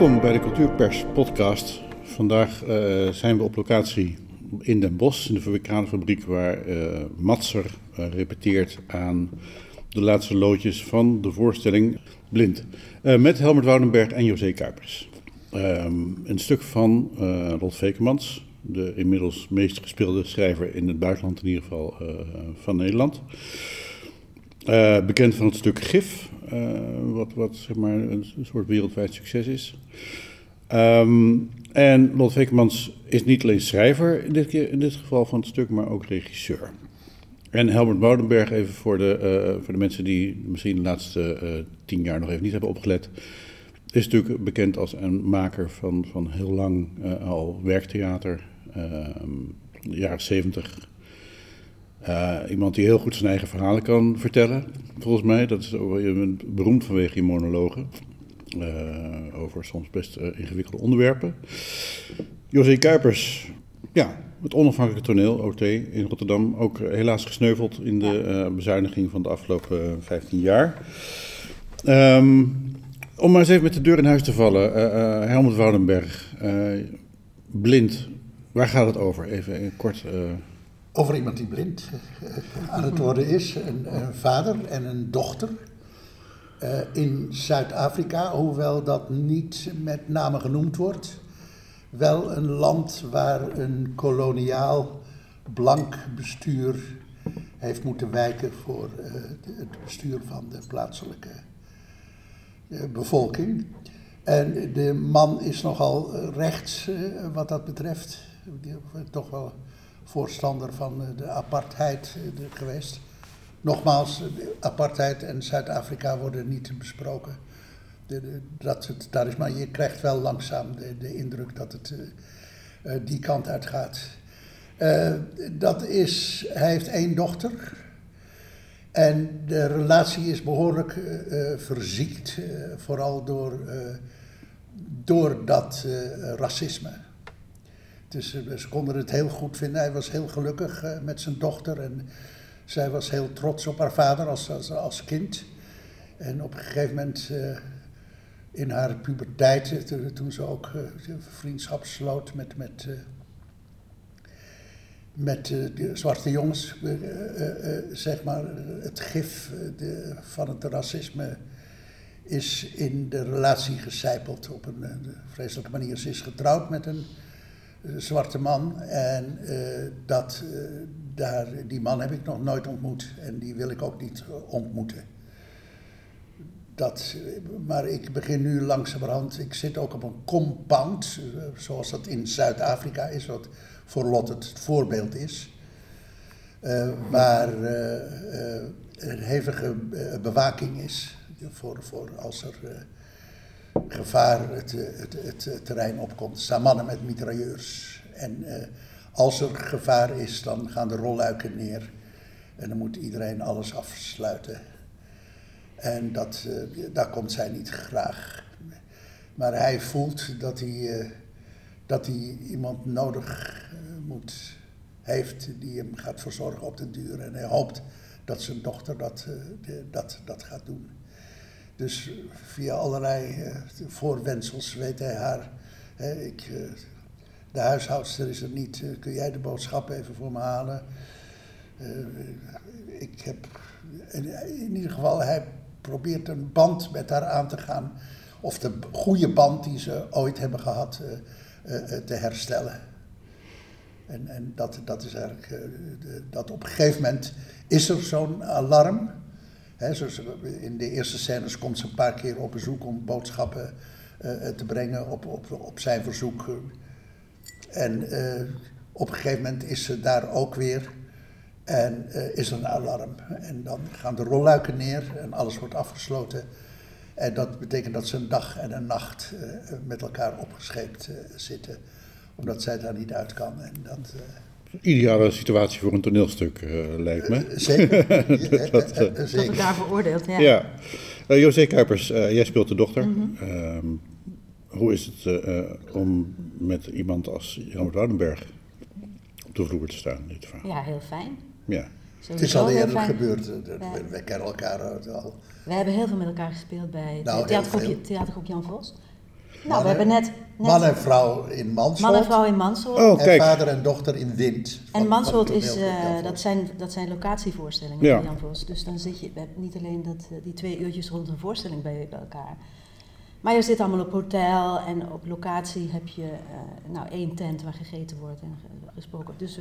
Welkom bij de Cultuurpers podcast. Vandaag uh, zijn we op locatie in Den Bosch, in de fabriek waar uh, Matser uh, repeteert aan de laatste loodjes van de voorstelling Blind. met Helmut Woudenberg en José Kuipers. Um, een stuk van Lot Vekemans, de inmiddels meest gespeelde schrijver in het buitenland, in ieder geval van Nederland. Bekend van het stuk Gif, uh, wat, wat zeg maar een, soort wereldwijd succes is. Um, en Lot Vekemans is niet alleen schrijver in dit, keer, in dit geval van het stuk, maar ook regisseur. En Helmut Boudenberg, even voor de, uh, voor de mensen die misschien de laatste tien jaar nog even niet hebben opgelet, is natuurlijk bekend als een maker van, van heel lang al werktheater. Ehm, jaren zeventig uh, iemand die heel goed zijn eigen verhalen kan vertellen, volgens mij. Dat is beroemd vanwege je monologen. Uh, over soms best uh, ingewikkelde onderwerpen. José Kuipers, ja, het onafhankelijke toneel, OT, in Rotterdam. Ook helaas gesneuveld in de bezuiniging van de afgelopen 15 jaar. Um, om maar eens even met de deur in huis te vallen. Helmut Woudenberg, blind, waar gaat het over? Even kort over iemand die blind eh, aan het worden is. Een, een vader en een dochter. Uh, in Zuid-Afrika, hoewel dat niet met name genoemd wordt. Wel een land waar een koloniaal blank bestuur heeft moeten wijken voor uh, het bestuur van de plaatselijke bevolking. En de man is nogal rechts wat dat betreft. Toch wel voorstander van eh, de apartheid eh, geweest. Nogmaals, de apartheid en Zuid-Afrika worden niet besproken. De, dat het, daar is, maar je krijgt wel langzaam de, indruk dat het die kant uit gaat. Dat is, hij heeft één dochter. En de relatie is behoorlijk verziekt, vooral door, door dat racisme. Dus eh, ze konden het heel goed vinden. Hij was heel gelukkig uh, met zijn dochter en zij was heel trots op haar vader als, als, als kind. En op een gegeven moment uh, in haar puberteit, toen ze ook vriendschap sloot met, met, met de zwarte jongens, zeg maar, het gif van het racisme is in de relatie gecijpeld op een vreselijke manier. Ze is getrouwd met een zwarte man. En uh, dat, uh, daar, die man heb ik nog nooit ontmoet en die wil ik ook niet ontmoeten. Dat, maar ik begin nu langzamerhand, ik zit ook op een compound, zoals dat in Zuid-Afrika is, wat voor Lot het voorbeeld is. Waar een hevige bewaking is voor, voor als er gevaar het, het, het, terrein opkomt. Er staan mannen met mitrailleurs. En uh, als er gevaar is, dan gaan de rolluiken neer. En dan moet iedereen alles afsluiten. En dat, uh, daar komt zij niet graag. Maar hij voelt dat hij, uh, dat hij iemand nodig moet, heeft die hem gaat verzorgen op den duur. En hij hoopt dat zijn dochter dat, dat, dat gaat doen. Dus via allerlei uh, voorwensels weet hij haar. Hè, ik, uh, de huishoudster is er niet. Uh, kun jij de boodschap even voor me halen? ik heb. In, ieder geval, hij probeert een band met haar aan te gaan. Of de goede band die ze ooit hebben gehad te herstellen. En, en dat, dat is eigenlijk. Dat op een gegeven moment is er zo'n alarm in de eerste scènes komt ze een paar keer op bezoek om boodschappen uh, te brengen op, op, op zijn verzoek. En uh, op een gegeven moment is ze daar ook weer en is er een alarm. En dan gaan de rolluiken neer en alles wordt afgesloten. En dat betekent dat ze een dag en een nacht met elkaar opgescheept zitten, omdat zij daar niet uit kan. En dat, ideale situatie voor een toneelstuk, uh, lijkt me. Uh, zeker. dat, uh, dat het daar veroordeeld, ja. ja. José Kuipers, jij speelt de dochter. Mm -hmm. um, hoe is het om met iemand als Jan Woudenberg op de vloer te staan? Dit verhaal? Ja, heel fijn. Ja. Het is al eerder gebeurd, we kennen elkaar al. We hebben heel veel met elkaar gespeeld bij nou, theatergroep Jan Vos. Nou, we hebben net... net Man en vrouw in Mansholt. man en vrouw in Mansholt. Oh, En kijk. vader en dochter in Wind. En Mansholt is, eh, dat, zijn, dat zijn locatievoorstellingen Ja. Jan Vos. Dus dan zit je, we hebben niet alleen dat, eh, die twee uurtjes rond een voorstelling bij, bij elkaar. Maar je zit allemaal op hotel en op locatie heb je eh, nou, één tent waar gegeten wordt en ge- gesproken. Dus,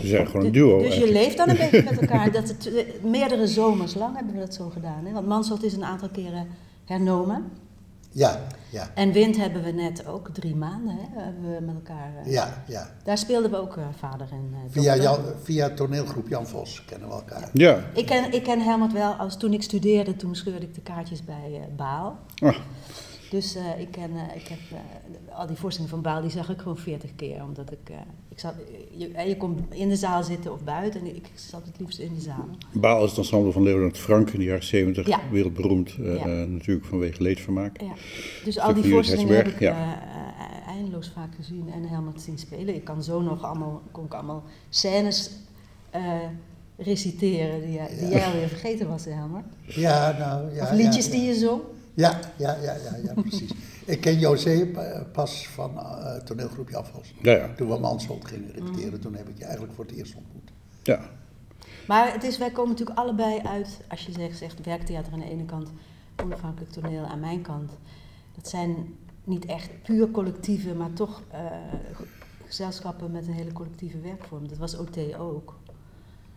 Ze zijn gewoon een duo. dus je leeft dan een beetje met elkaar. Dat het, meerdere zomers lang hebben we dat zo gedaan. Hè? Want Mansholt is een aantal keren hernomen. Ja, ja, En Wind hebben we net ook drie maanden hè, hebben we met elkaar. eh, ja, ja. Daar speelden we ook eh, vader en eh, Via. Jan, via toneelgroep Jan Vos kennen we elkaar. Ja. Ik ken, ik ken Helmut wel, als toen ik studeerde, toen scheurde ik de kaartjes bij Baal. Ah, Dus eh, ik, ken, eh, ik heb eh, al die voorstellingen van Baal, die zag ik gewoon veertig keer. Omdat ik, eh, ik zat, je, je kon in de zaal zitten of buiten en ik zat het liefst in de zaal. Baal is het ensemble van Leonard Frank in de jaren 70. Ja. Wereldberoemd, Ja. natuurlijk vanwege leedvermaak. Ja. Dus al die voorstellingen heb ik ja. eindeloos vaak gezien en Helmut zien spelen. Ik kan zo nog allemaal, kon ik allemaal scènes eh, reciteren die, jij- die Ja. jij alweer vergeten was, Helmut. Ja, nou ja. of liedjes ja, die je zong. Ja, ja, ja, ja, ja precies. ik ken José pa- pas van eh, toneelgroep Jan Vos. Ja, ja. Toen we Mansholt gingen repeteren, toen heb ik je eigenlijk voor het eerst ontmoet. ja. Maar het is, wij komen natuurlijk allebei uit, als je zegt, zegt werktheater aan de ene kant, onafhankelijk toneel aan mijn kant. Dat zijn niet echt puur collectieve, maar toch eh, gezelschappen met een hele collectieve werkvorm. Dat was OT ook.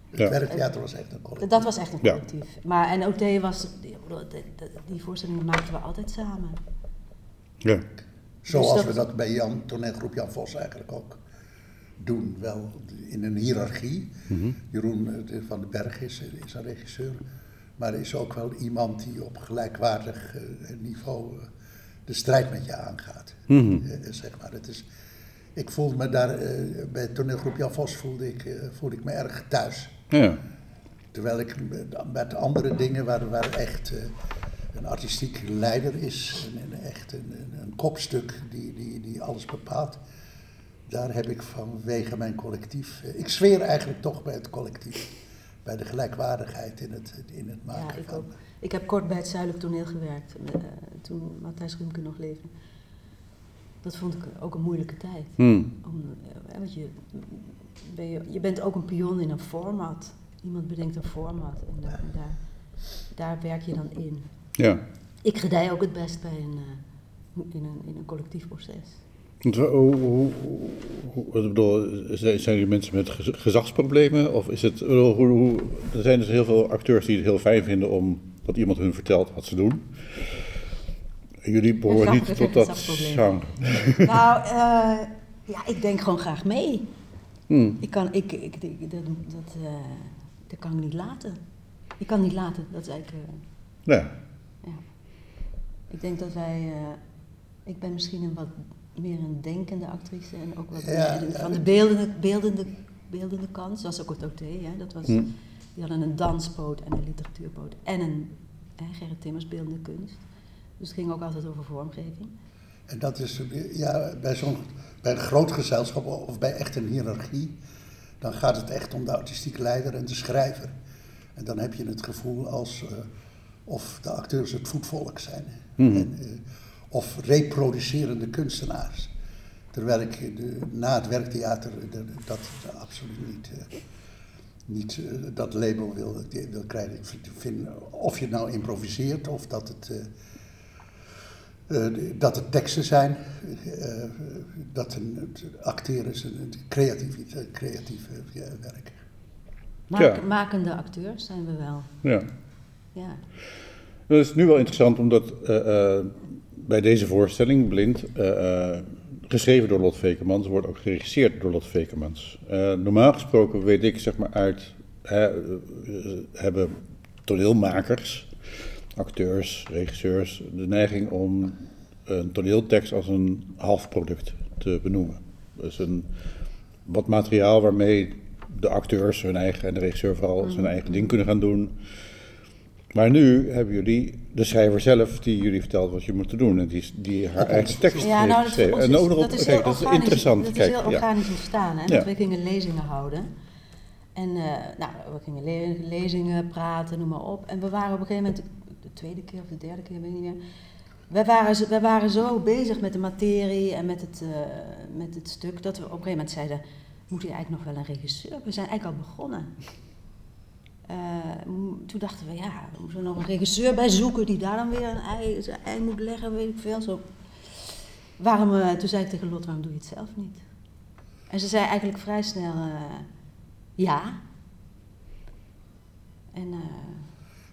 Het Ja. werktheater was echt een collectief. Dat was echt een Ja. collectief. Maar, en OT was, die, voorstellingen maakten we altijd samen. ja. Zoals Dus dat- we dat bij Jan, toneelgroep Jan Vos eigenlijk ook doen. Wel in een hiërarchie. Jeroen eh, van den Berg is, is een regisseur. Maar er is ook wel iemand die op gelijkwaardig eh, niveau eh, de strijd met je aangaat. Mhm. Eh, zeg maar. Het is, ik voelde me daar, eh, bij toneelgroep Jan Vos voelde ik, eh, voelde ik me erg thuis. Ja. Terwijl ik met- andere dingen waar, waar echt eh, een artistiek leider is, en, echt een, een, een kopstuk die, die, die alles bepaalt, daar heb ik vanwege mijn collectief. eh, ik zweer eigenlijk toch bij het collectief, bij de gelijkwaardigheid in het, in het maken Ja, ik van. ook. Ik heb kort bij het Zuidelijk Toneel gewerkt, eh, toen Matthijs Rumke nog leefde. Dat vond ik ook een moeilijke tijd. Hmm. Om, want je, ben je, je bent ook een pion in een format. Iemand bedenkt een format en daar, en daar, daar werk je dan in. ja. Ik gedij ook het best bij een, eh, in, een, in een collectief proces. Want hoe, hoe, hoe, bedoel, zijn er mensen met gez- gezagsproblemen? Of is het, hoe, hoe, er zijn dus heel veel acteurs die het heel fijn vinden om dat iemand hun vertelt wat ze doen. En jullie behoren niet tot dat sound. nou, eh, ja, ik denk gewoon graag mee. Hmm. Ik kan, ik, ik, ik- dat, dat, eh, dat kan ik niet laten. Ik kan niet laten, dat is eigenlijk... eh, Ja. Ja. Ik denk dat wij. eh, ik ben misschien een wat meer een denkende actrice en ook wat Ja, van de beeldende, beeldende, beeldende kant. Zoals ook het OT, hè. Dat was, Hm. Die hadden een danspoot en een literatuurpoot en een hè, Gerrit Timmers beeldende kunst. Dus het ging ook altijd over vormgeving. En dat is ja, bij, zo'n, bij een groot gezelschap of bij echt een hiërarchie, dan gaat het echt om de artistiek leider en de schrijver. En dan heb je het gevoel als eh, of de acteurs het voetvolk zijn. Mhm. En, eh, of reproducerende kunstenaars. Terwijl ik de, na het werktheater eh, de- dat absoluut niet, niet dat label wil, wil krijgen. Ik vind- of je nou improviseert of dat het... eh, dat het teksten zijn, eh, dat een, het acteren is een creatief, creatief werk. Maak- Ja. Makende acteurs zijn we wel. ja. Ja. Dat is nu wel interessant omdat eh, eh, bij deze voorstelling, Blind, eh, eh, geschreven door Lot Vekemans, wordt ook geregisseerd door Lot Vekemans. Eh, normaal gesproken weet ik zeg maar uit, hè, hebben toneelmakers, acteurs, regisseurs de neiging om een toneeltekst als een halfproduct te benoemen. Dus een, wat materiaal waarmee de acteurs hun eigen en de regisseur vooral zijn eigen ding kunnen gaan doen. Maar nu hebben jullie de schrijver zelf die jullie vertelt wat je moet doen en die, die haar eigen tekst Ja, heeft nou, dat, geschreven. En is, ook nog op- dat is kijk, heel dat is organisch, interessant. Dat is heel ja. organisch ontstaan, hè? Ja. Dat we gingen lezingen houden. En eh, nou, we gingen le- lezingen, praten, noem maar op. En we waren op een gegeven moment, de tweede keer of de derde keer, weet ik niet meer, wij waren, wij waren zo bezig met de materie en met het, eh, met het stuk dat we op een gegeven moment zeiden: moet hier eigenlijk nog wel een regisseur? We zijn eigenlijk al begonnen. Eh, toen dachten we, ja, we moeten nog een regisseur bij zoeken die daar dan weer een ei, ei moet leggen, weet ik veel. Zo. Waarom, toen zei ik tegen Lot, waarom doe je het zelf niet? En ze zei eigenlijk vrij snel eh, ja. En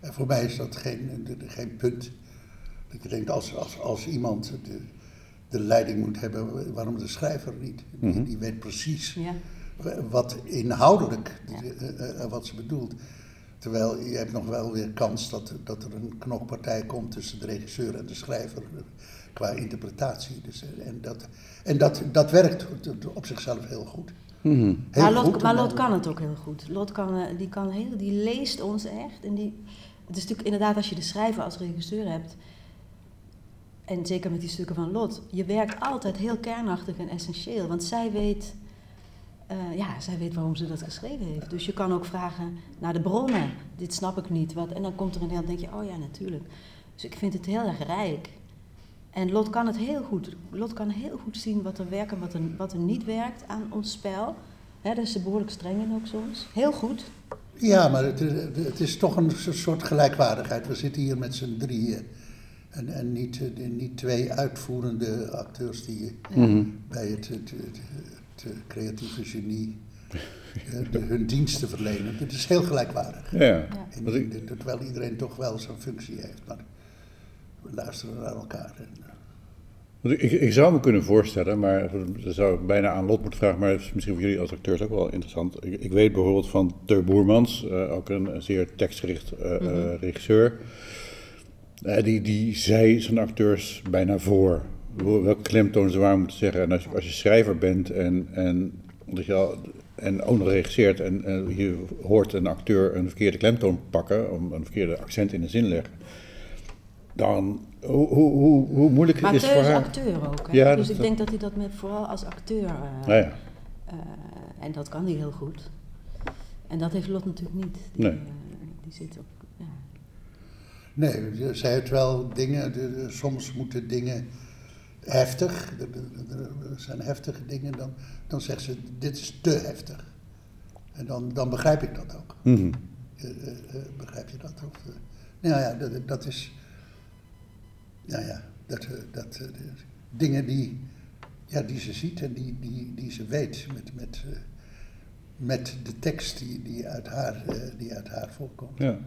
En voor mij is dat geen, geen punt. Dat je denkt, als, als, als iemand de, de leiding moet hebben, waarom de schrijver niet? Die, Mhm. die weet precies ja. wat inhoudelijk, Ja. eh, eh, wat ze bedoelt. Terwijl je hebt nog wel weer kans dat, dat er een knokpartij komt tussen de regisseur en de schrijver eh, qua interpretatie. Dus, eh, en dat, en dat, dat werkt op zichzelf heel goed. Mhm. Heel maar Lot, maar Lot kan het ook heel goed. Lot kan, eh, die, kan heel, die leest ons echt. En die, het is natuurlijk inderdaad als je de schrijver als regisseur hebt. En zeker met die stukken van Lot. Je werkt altijd heel kernachtig en essentieel. Want zij weet, eh, ja, zij weet waarom ze dat geschreven heeft. Dus je kan ook vragen naar de bronnen. Dit snap ik niet. Wat, en dan komt er een heel, denk je, oh ja, natuurlijk. Dus ik vind het heel erg rijk. En Lot kan het heel goed. Lot kan heel goed zien wat er werkt en wat er, wat er niet werkt aan ons spel. Hè, daar is ze behoorlijk streng in ook soms. Heel goed. Ja, maar het, het is toch een soort gelijkwaardigheid. We zitten hier met z'n drieën. En, en niet, eh, niet twee uitvoerende acteurs die eh, Mhm. bij het, het, het, het creatieve genie eh, de, hun diensten verlenen. Het is heel gelijkwaardig. Ja, ja. En, terwijl iedereen toch wel zijn functie heeft. Maar we luisteren naar elkaar. En, eh, Want ik, ik zou me kunnen voorstellen, maar dat zou ik bijna aan Lot moeten vragen, maar is misschien voor jullie als acteurs ook wel interessant. Ik, ik weet bijvoorbeeld van Ter Boermans, eh, ook een, een zeer tekstgericht eh, eh, regisseur, eh, die, die zei zijn acteurs bijna voor wel- welke klemtoon ze waar moeten zeggen. En als je, als je schrijver bent en, en, dat je al, en ook nog regisseert en, en je hoort een acteur een verkeerde klemtoon pakken, om een verkeerde accent in de zin leggen, dan hoe, hoe, hoe, hoe moeilijk Maar is het Teu voor is haar? acteur ook. Hè? Ja, dus dat- ik denk dat hij dat met, vooral als acteur. eh, Nou ja. eh, en dat kan hij heel goed. En dat heeft Lot natuurlijk niet. Die, Nee. eh, die zit op. Ja. Nee, je- zij heeft wel dingen, de- de- soms moeten dingen heftig, er- zijn heftige dingen, dan, dan zegt ze, dit is te heftig. En dan, dan begrijp ik dat ook. Mhm. Begrijp je dat? Of, eh, nou ja, dat, dat is, nou ja, dat, eh, dat eh, dingen die, ja, die ze ziet en die, die, die ze weet met, met, eh, met de tekst die, die, uit haar, die uit haar voorkomt. Ja.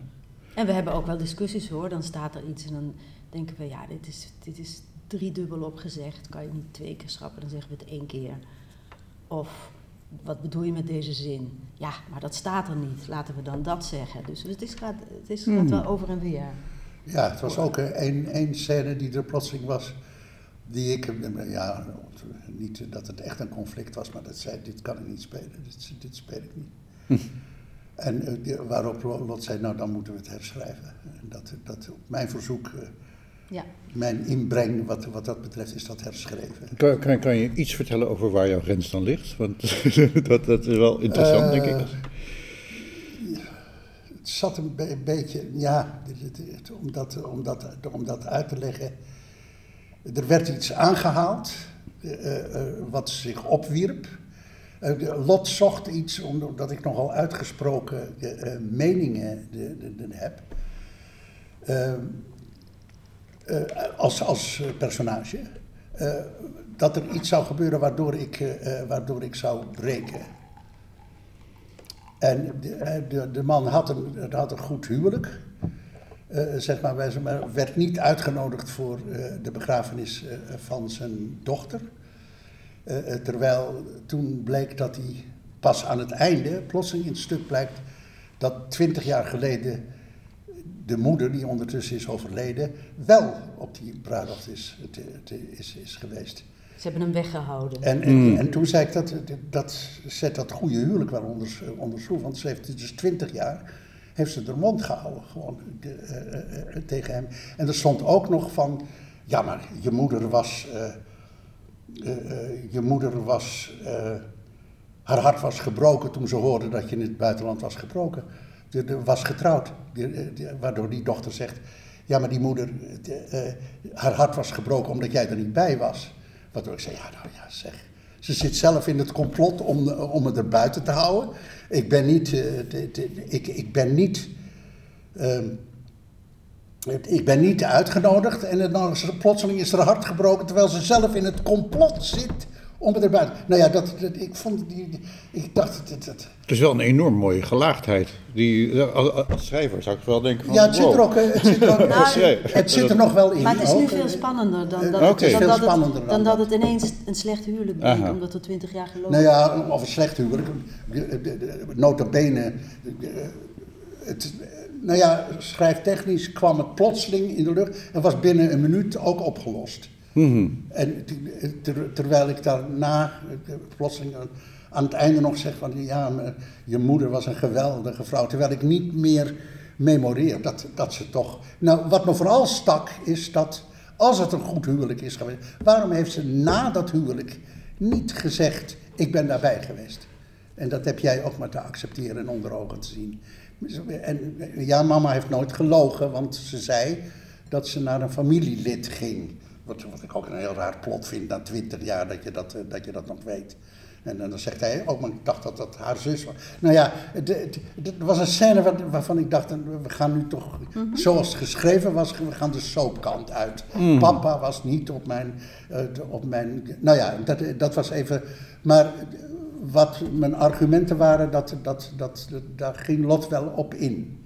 En we hebben ook wel discussies hoor. Dan staat er iets en dan denken we, ja, dit is, dit is driedubbel opgezegd. Kan je niet twee keer schrappen, dan zeggen we het één keer. Of wat bedoel je met deze zin? Ja, maar dat staat er niet. Laten we dan dat zeggen. Dus het is, gaat, het is, gaat wel over en weer. Ja, het was ook eh, één scène die er plotseling was, die ik, eh, ja, niet dat het echt een conflict was, maar dat zei, dit kan ik niet spelen, dit, dit speel ik niet. En eh, waarop Lot zei, nou dan moeten we het herschrijven. En dat, dat op mijn verzoek, eh, Ja. mijn inbreng wat, wat dat betreft, is dat herschreven. Kan, kan, kan je iets vertellen over waar jouw grens dan ligt? Want dat, dat is wel interessant, denk ik. Zat een be- beetje, ja, om, dat, om, dat, om dat uit te leggen. Er werd iets aangehaald eh, eh, wat zich opwierp. Eh, Lot zocht iets omdat ik nogal uitgesproken eh, eh, meningen de, de- heb. Eh, eh, als, als eh, personage. Eh, dat er iets zou gebeuren waardoor ik, eh, eh, waardoor ik zou breken. En de, eh, de, de man had een, had een goed huwelijk. Eh, zeg maar, wij- maar werd niet uitgenodigd voor eh, de begrafenis van zijn dochter. Terwijl toen bleek dat hij pas aan het einde, plotseling in het stuk blijkt, dat twintig jaar geleden de moeder, die ondertussen is overleden, wel op die bruiloft is, is, is geweest. Ze hebben hem weggehouden. En, en, en toen zei ik, dat, dat zet dat goede huwelijk wel onder, onder schroef. Want ze heeft dus twintig jaar, heeft ze de mond gehouden gewoon de, eh, eh, eh, tegen hem. En er stond ook nog van, ja maar je moeder was, eh, eh, eh, je moeder was, eh, haar hart was gebroken toen ze hoorde dat je in het buitenland was gebroken. De, de- was getrouwd. Waardoor die dochter zegt, ja, maar die moeder, haar hart was gebroken omdat jij er niet bij was. Waardoor ik zei, ja, nou ja, zeg. Ze zit zelf in het complot om, om het er buiten te houden. Ik ben niet, eh, ik, ik ben niet, ehm, ik ben niet uitgenodigd en dan is er, plotseling is er hart gebroken terwijl ze zelf in het complot zit om het. Nou ja, dat, dat- ik vond die, die- ik dacht, dat, dat, Het is wel een enorm mooie gelaagdheid. Die, als, als schrijver zou ik wel denken van... ja, het zit er ook, eh, het zit er, ook, Nou, het zit er nog wel in. Maar het is nu ook. veel spannender dan Eh, dat, het, dan Veel dat, spannender het, dan dan dat dat. het ineens een slecht huwelijk bleek, Aha. omdat er twintig jaar gelopen Nou ja, of een slecht huwelijk. Nota bene. Het, nou ja, schrijftechnisch kwam het plotseling in de lucht en was binnen een minuut ook opgelost. Mhm. En terwijl ik daarna eh, plotseling aan het einde nog zeg van ja, je moeder was een geweldige vrouw. Terwijl ik niet meer memoreer dat, dat ze toch. Nou, wat me vooral stak is dat als het een goed huwelijk is geweest, waarom heeft ze na dat huwelijk niet gezegd: ik ben daarbij geweest? En dat heb jij ook maar te accepteren en onder ogen te zien. En ja, mama heeft nooit gelogen, want ze zei dat ze naar een familielid ging. Wat, wat ik ook een heel raar plot vind na twintig jaar dat je dat, eh, dat je dat nog weet. En, en dan zegt hij ook, maar ik dacht dat dat haar zus was. Nou ja, het, was een scène waar- waarvan ik dacht, we gaan nu toch, zoals het geschreven was, we gaan de soapkant uit. Papa was niet op mijn, eh, op mijn, nou ja, dat, dat was even, maar wat mijn argumenten waren, dat, dat, dat, dat, daar ging Lot wel op in.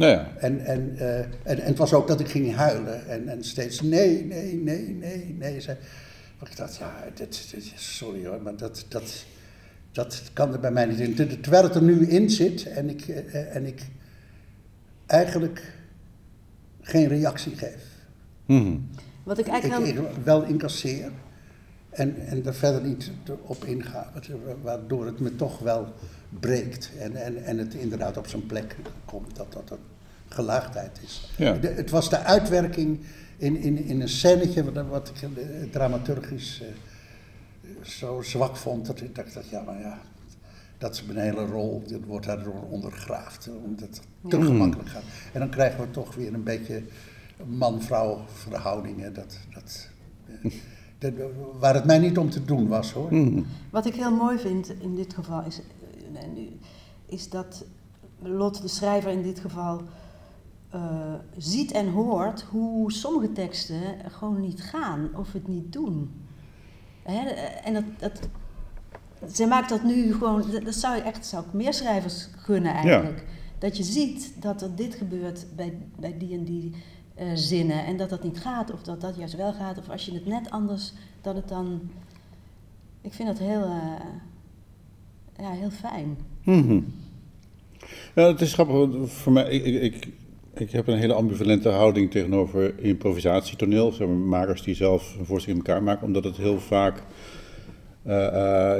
Nou ja. En, en, eh, en, en het was ook dat ik ging huilen. En, en steeds nee, nee, nee, nee, nee. Zei, maar ik dacht, ja, dit, dit- sorry hoor, maar dat, dat, dat kan er bij mij niet in. Ter- Terwijl het er nu in zit en ik, eh, en ik eigenlijk geen reactie geef. Mhm. Wat ik eigenlijk ik wel incasseer en, en er verder niet op inga. wa- Waardoor het me toch wel breekt. En, en, en het inderdaad op zijn plek komt dat dat een gelaagdheid is. Ja. De- het was de uitwerking in, in, in een scènetje wat, wat ik eh, dramaturgisch eh, zo zwak vond. Dat ik dacht, dat, ja, maar ja, dat is mijn hele rol. Dit wordt daardoor ondergraafd. eh, Omdat het te Ja. gemakkelijk gaat. En dan krijgen we toch weer een beetje man-vrouw verhoudingen. Dat, dat, dat, waar het mij niet om te doen was hoor. Mhm. Wat ik heel mooi vind in dit geval is, en nu- is dat Lot, de schrijver in dit geval, eh, ziet en hoort hoe sommige teksten gewoon niet gaan of het niet doen. Hè, en dat, dat, zij maakt dat nu gewoon, dat- dat zou je echt, zou ik meer schrijvers gunnen eigenlijk. Dat je ziet dat er dit gebeurt bij, bij die en die eh, zinnen en dat dat niet gaat of dat dat juist wel gaat of als je het net anders, dat het dan... Ik vind dat heel, eh, ja, heel fijn. Mhm. Ja, het is grappig. Voor mij, ik, ik, ik, heb een hele ambivalente houding tegenover improvisatietoneel. Zeg maar, makers die zelf een voorstelling in elkaar maken, omdat het heel vaak. eh,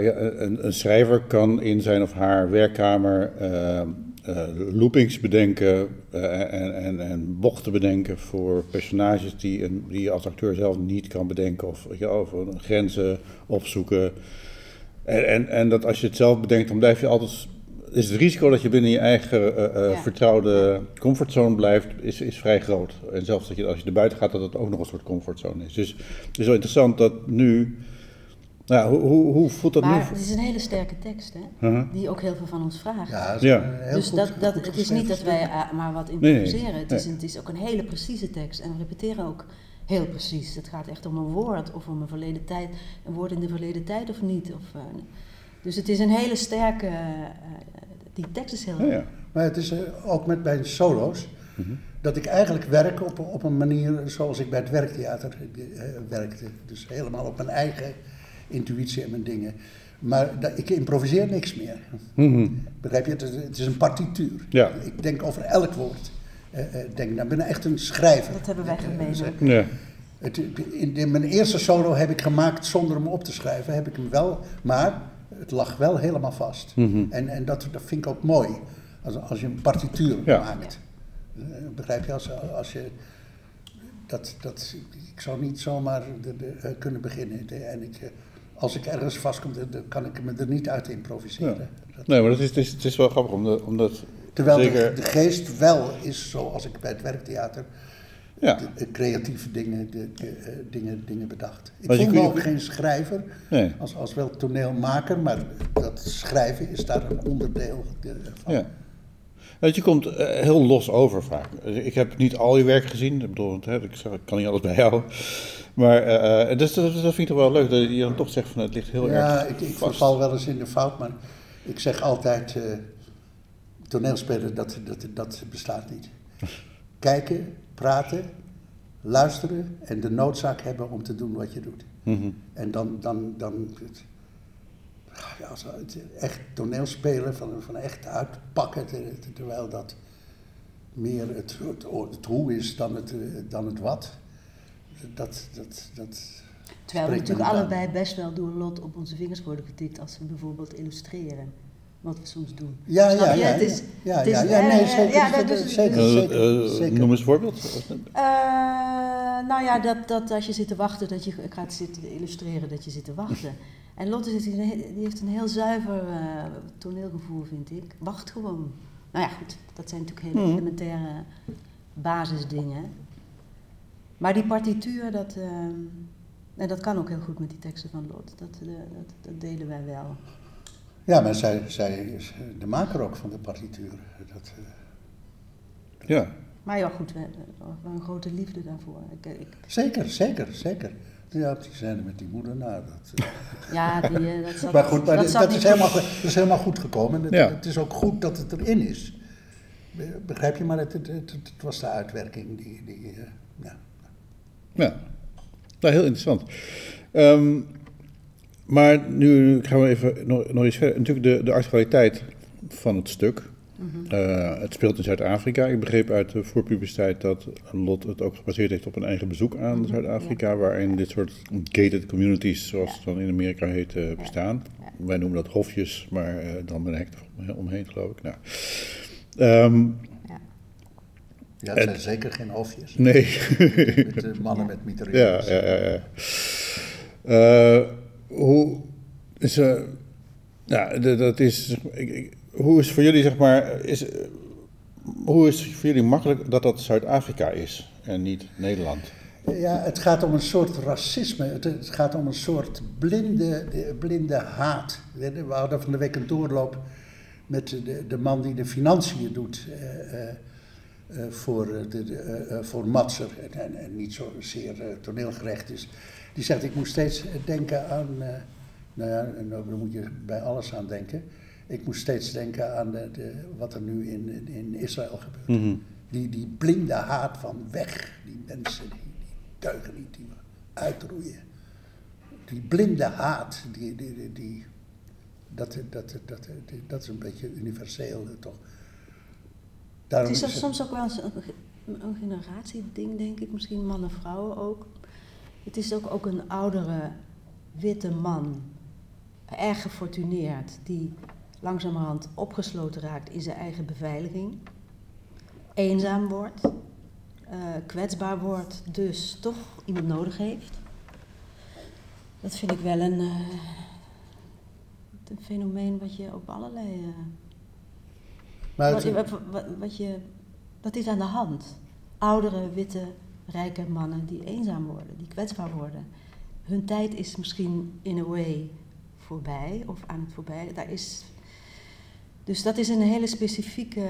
ja, een, een schrijver kan in zijn of haar werkkamer eh, loopings bedenken eh, en, en, en bochten bedenken voor personages die, een, die je als acteur zelf niet kan bedenken. Of, wel, of grenzen opzoeken. En, en, en dat als je het zelf bedenkt, dan blijf je altijd. Is het risico dat je binnen je eigen eh, Ja. vertrouwde comfortzone blijft, is, is vrij groot. En zelfs dat je, als je er buiten gaat, dat het ook nog een soort comfortzone is. Dus het is wel interessant dat nu. Nou, ja, hoe, hoe, hoe voelt dat Maar nu? het is een hele sterke tekst, hè? Die ook heel veel van ons vraagt. Ja, dat is Ja. heel dus goed- dat, dat, goed het is niet dat wij eh, maar wat Nee, nee, improviseren. het, is, nee. het is ook een hele precieze tekst. En we repeteren ook heel precies. Het gaat echt om een woord of om een verleden tijd. Een woord in de verleden tijd of niet. Of, eh, dus het is een hele sterke... eh, die tekst is heel... Ja, ja. Maar het is ook met mijn solo's. Mhm. Dat ik eigenlijk werk op, op een manier zoals ik bij het werktheater werkte. Dus helemaal op mijn eigen intuïtie en mijn dingen. Maar dat, ik improviseer niks meer. Mhm. Begrijp je? Het is, het is een partituur. Ja. Ik denk over elk woord. Eh, eh, denk, nou, ik ben echt een schrijver. Dat hebben wij eh, gemeen. Ja. het, in, in mijn eerste solo heb ik gemaakt zonder hem op te schrijven. Heb ik hem wel, maar het lag wel helemaal vast. Mhm. En, en dat, dat vind ik ook mooi. Als, als je een partituur Ja. maakt. Eh, Begrijp je? Als, als je dat, dat, ik zou niet zomaar de, de, kunnen beginnen. De- en ik, als ik ergens vastkom, dan- kan ik me er niet uit improviseren. Nee, maar dat is, het, is, het is wel grappig, omdat, omdat Terwijl zeker... de, de geest wel is zoals ik bij het werktheater Ja. de- de creatieve dingen, eh, dingen, dingen bedacht. Ik kun me je- ook geen schrijver, Nee. als, als wel toneelmaker, maar dat schrijven is daar een onderdeel eh, van. Ja. Je komt eh, heel los over vaak. Ik heb niet al je werk gezien. Ik bedoel, ik zeg, ik kan niet alles bijhouden. Maar eh, eh, dus, dat, dat vind ik toch wel leuk dat je dan toch zegt van het ligt heel Ja, erg ik, ik vast. verval wel eens in de fout, maar ik zeg altijd, toneelspelen, dat, dat, dat bestaat niet. Kijken, praten, luisteren en de noodzaak hebben om te doen wat je doet. Mhm. En dan, dan, dan ja, als het echt toneelspelen, van, van echt uitpakken, ter- ter- terwijl dat meer het, het, het hoe is dan het, dan het wat. Dat, dat, dat Terwijl we natuurlijk aan. allebei best wel door lot op onze vingers worden getikt als we bijvoorbeeld illustreren. Wat we soms doen. Ja, ja, ja. Het is- ja, het is- ja, ja, nee, eh, zeker. ja, dat- dat is- zeker, Eh, zeker, eh, zeker. noem eens een voorbeeld. Eh, nou ja, dat, dat als je zit te wachten, dat je gaat zitten illustreren dat je zit te wachten. En Lotte zit, hier- die heeft een heel zuiver eh, toneelgevoel, vind ik. Wacht gewoon. Nou ja, goed, dat zijn natuurlijk hele Mhm. elementaire basisdingen. Maar die partituur, dat, eh, en dat kan ook heel goed met die teksten van Lot. Dat, eh, dat, dat delen wij wel. Ja, maar zij, zij is de maker ook van de partituur. Dat, eh, Ja. Maar ja, goed, we we hebben een grote liefde daarvoor. Ik, ik, zeker, zeker, zeker. Ja, die zijn met die moeder, nou, dat... eh, ja, die, eh, dat zat, maar goed, maar dat dat, is helemaal, goed. goed- dat is helemaal goed gekomen. Het, Ja. het is ook goed dat het erin is. Be- Begrijp je? Maar het, het, het, het was de uitwerking die... die eh, ja. Ja, nou, heel interessant. Ehm, maar nu gaan we even nog, nog iets verder. Natuurlijk de, de actualiteit van het stuk. Eh, het speelt in Zuid-Afrika. Ik begreep uit de voorpubliciteit dat Lot het ook gebaseerd heeft op een eigen bezoek aan Mhm, Zuid-Afrika, waarin dit soort gated communities, zoals het dan in Amerika heet, eh, bestaan. Ja. Wij noemen dat hofjes, maar eh, dan met een hek er omheen, geloof ik. Nou. Ehm, Ja. ja, het En- zijn zeker geen hofjes. nee. Met de mannen met Ja, mitrailleurs. ja, ja. ja. Eh, hoe is, ja, d- dat is, ik, ik- hoe is voor jullie, zeg maar, is, hoe is het voor jullie makkelijk dat dat Zuid-Afrika is en niet Nederland? Ja, het gaat om een soort racisme. Het, gaat om een soort blinde, blinde haat. We hadden van de week een doorloop met de, de man die de financiën doet eh, eh, eh, voor, de, voor Matser. En, en, en niet zozeer toneelgerecht is. Die zegt, ik moet steeds denken aan... nou ja, daar moet je bij alles aan denken. Ik moet steeds denken aan de, de, wat er nu in, in Israël gebeurt. Mhm. Die, die blinde haat van weg, die mensen, die, die deugen niet, die we uitroeien. Die blinde haat, die, die, die, die- dat, dat, dat, die- dat is een beetje universeel toch. Daarom Het is is het- soms ook wel eens een, een generatieding, denk ik. Misschien mannen, vrouwen ook. Het is ook, ook een oudere, witte man, erg gefortuneerd, die langzamerhand opgesloten raakt in zijn eigen beveiliging. Eenzaam wordt, eh, kwetsbaar wordt, dus toch iemand nodig heeft. Dat vind ik wel een, eh, een fenomeen wat je op allerlei... eh, maar wat, wat, wat je, dat is aan de hand. Oudere, witte, rijke mannen die eenzaam worden, die kwetsbaar worden. Hun tijd is misschien in a way voorbij of aan het voorbij. Daar is, dus dat is een hele specifieke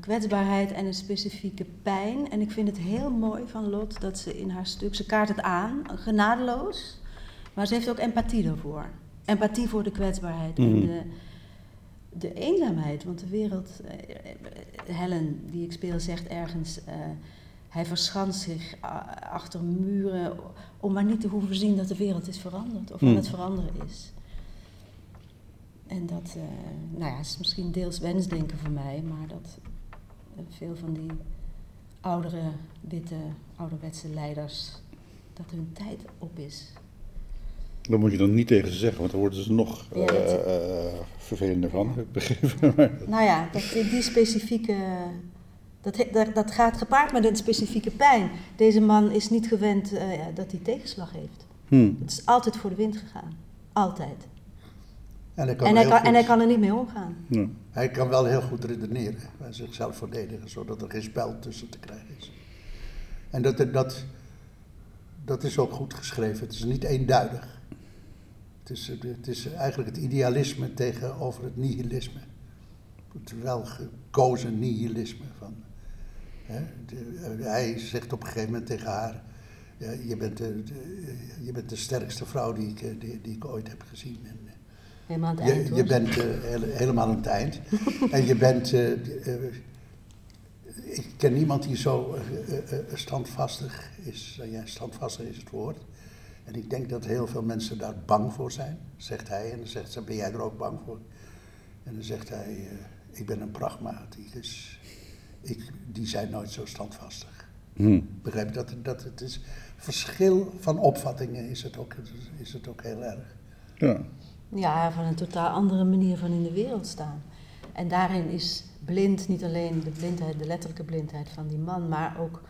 kwetsbaarheid en een specifieke pijn. En ik vind het heel mooi van Lot dat ze in haar stuk, ze kaart het aan, genadeloos, maar ze heeft ook empathie daarvoor. Empathie voor de kwetsbaarheid en Mhm. de, de eenzaamheid. Want de wereld, eh, eh, Helen die ik speel zegt ergens, eh, hij verschanst zich a- achter muren om maar niet te hoeven zien dat de wereld is veranderd of aan Hmm. het veranderen is. En dat, eh, nou ja, is misschien deels wensdenken van mij, maar dat eh, veel van die oudere, witte, ouderwetse leiders, dat hun tijd op is. Dat moet je dan niet tegen ze zeggen, want dan worden ze nog Ja, dat- eh, vervelender van, ik begrepen. Nou ja, dat, die specifieke. Dat, dat, dat gaat gepaard met een specifieke pijn. Deze man is niet gewend dat hij tegenslag heeft. Hm. Het is altijd voor de wind gegaan. Altijd. En hij kan, En hij kan, en goed- hij kan er niet mee omgaan. Ja. hij kan wel heel goed redeneren en zichzelf verdedigen, zodat er geen spel tussen te krijgen is. En dat, dat, dat is ook goed geschreven. Het is niet eenduidig. Het is, het is eigenlijk het idealisme tegenover het nihilisme. Het wel gekozen nihilisme. Van, hè, hij zegt op een gegeven moment tegen haar: ja, je, bent de, je bent de sterkste vrouw die ik, die, die ik ooit heb gezien. En, helemaal aan het eind. Je, je bent uh, helemaal aan het eind. en je bent. Uh, uh, ik ken niemand die zo standvastig is. ja, standvastig is het woord. En ik denk dat heel veel mensen daar bang voor zijn, zegt hij. En dan zegt ze: Ben jij er ook bang voor? En dan zegt hij: Ik ben een pragmaticus. Ik, die zijn nooit zo standvastig. Hmm. Begrijp je dat, dat het is. Verschil van opvattingen is het ook, is het ook heel erg. Ja. Ja, van een totaal andere manier van in de wereld staan. En daarin is blind niet alleen de blindheid, de letterlijke blindheid van die man, maar ook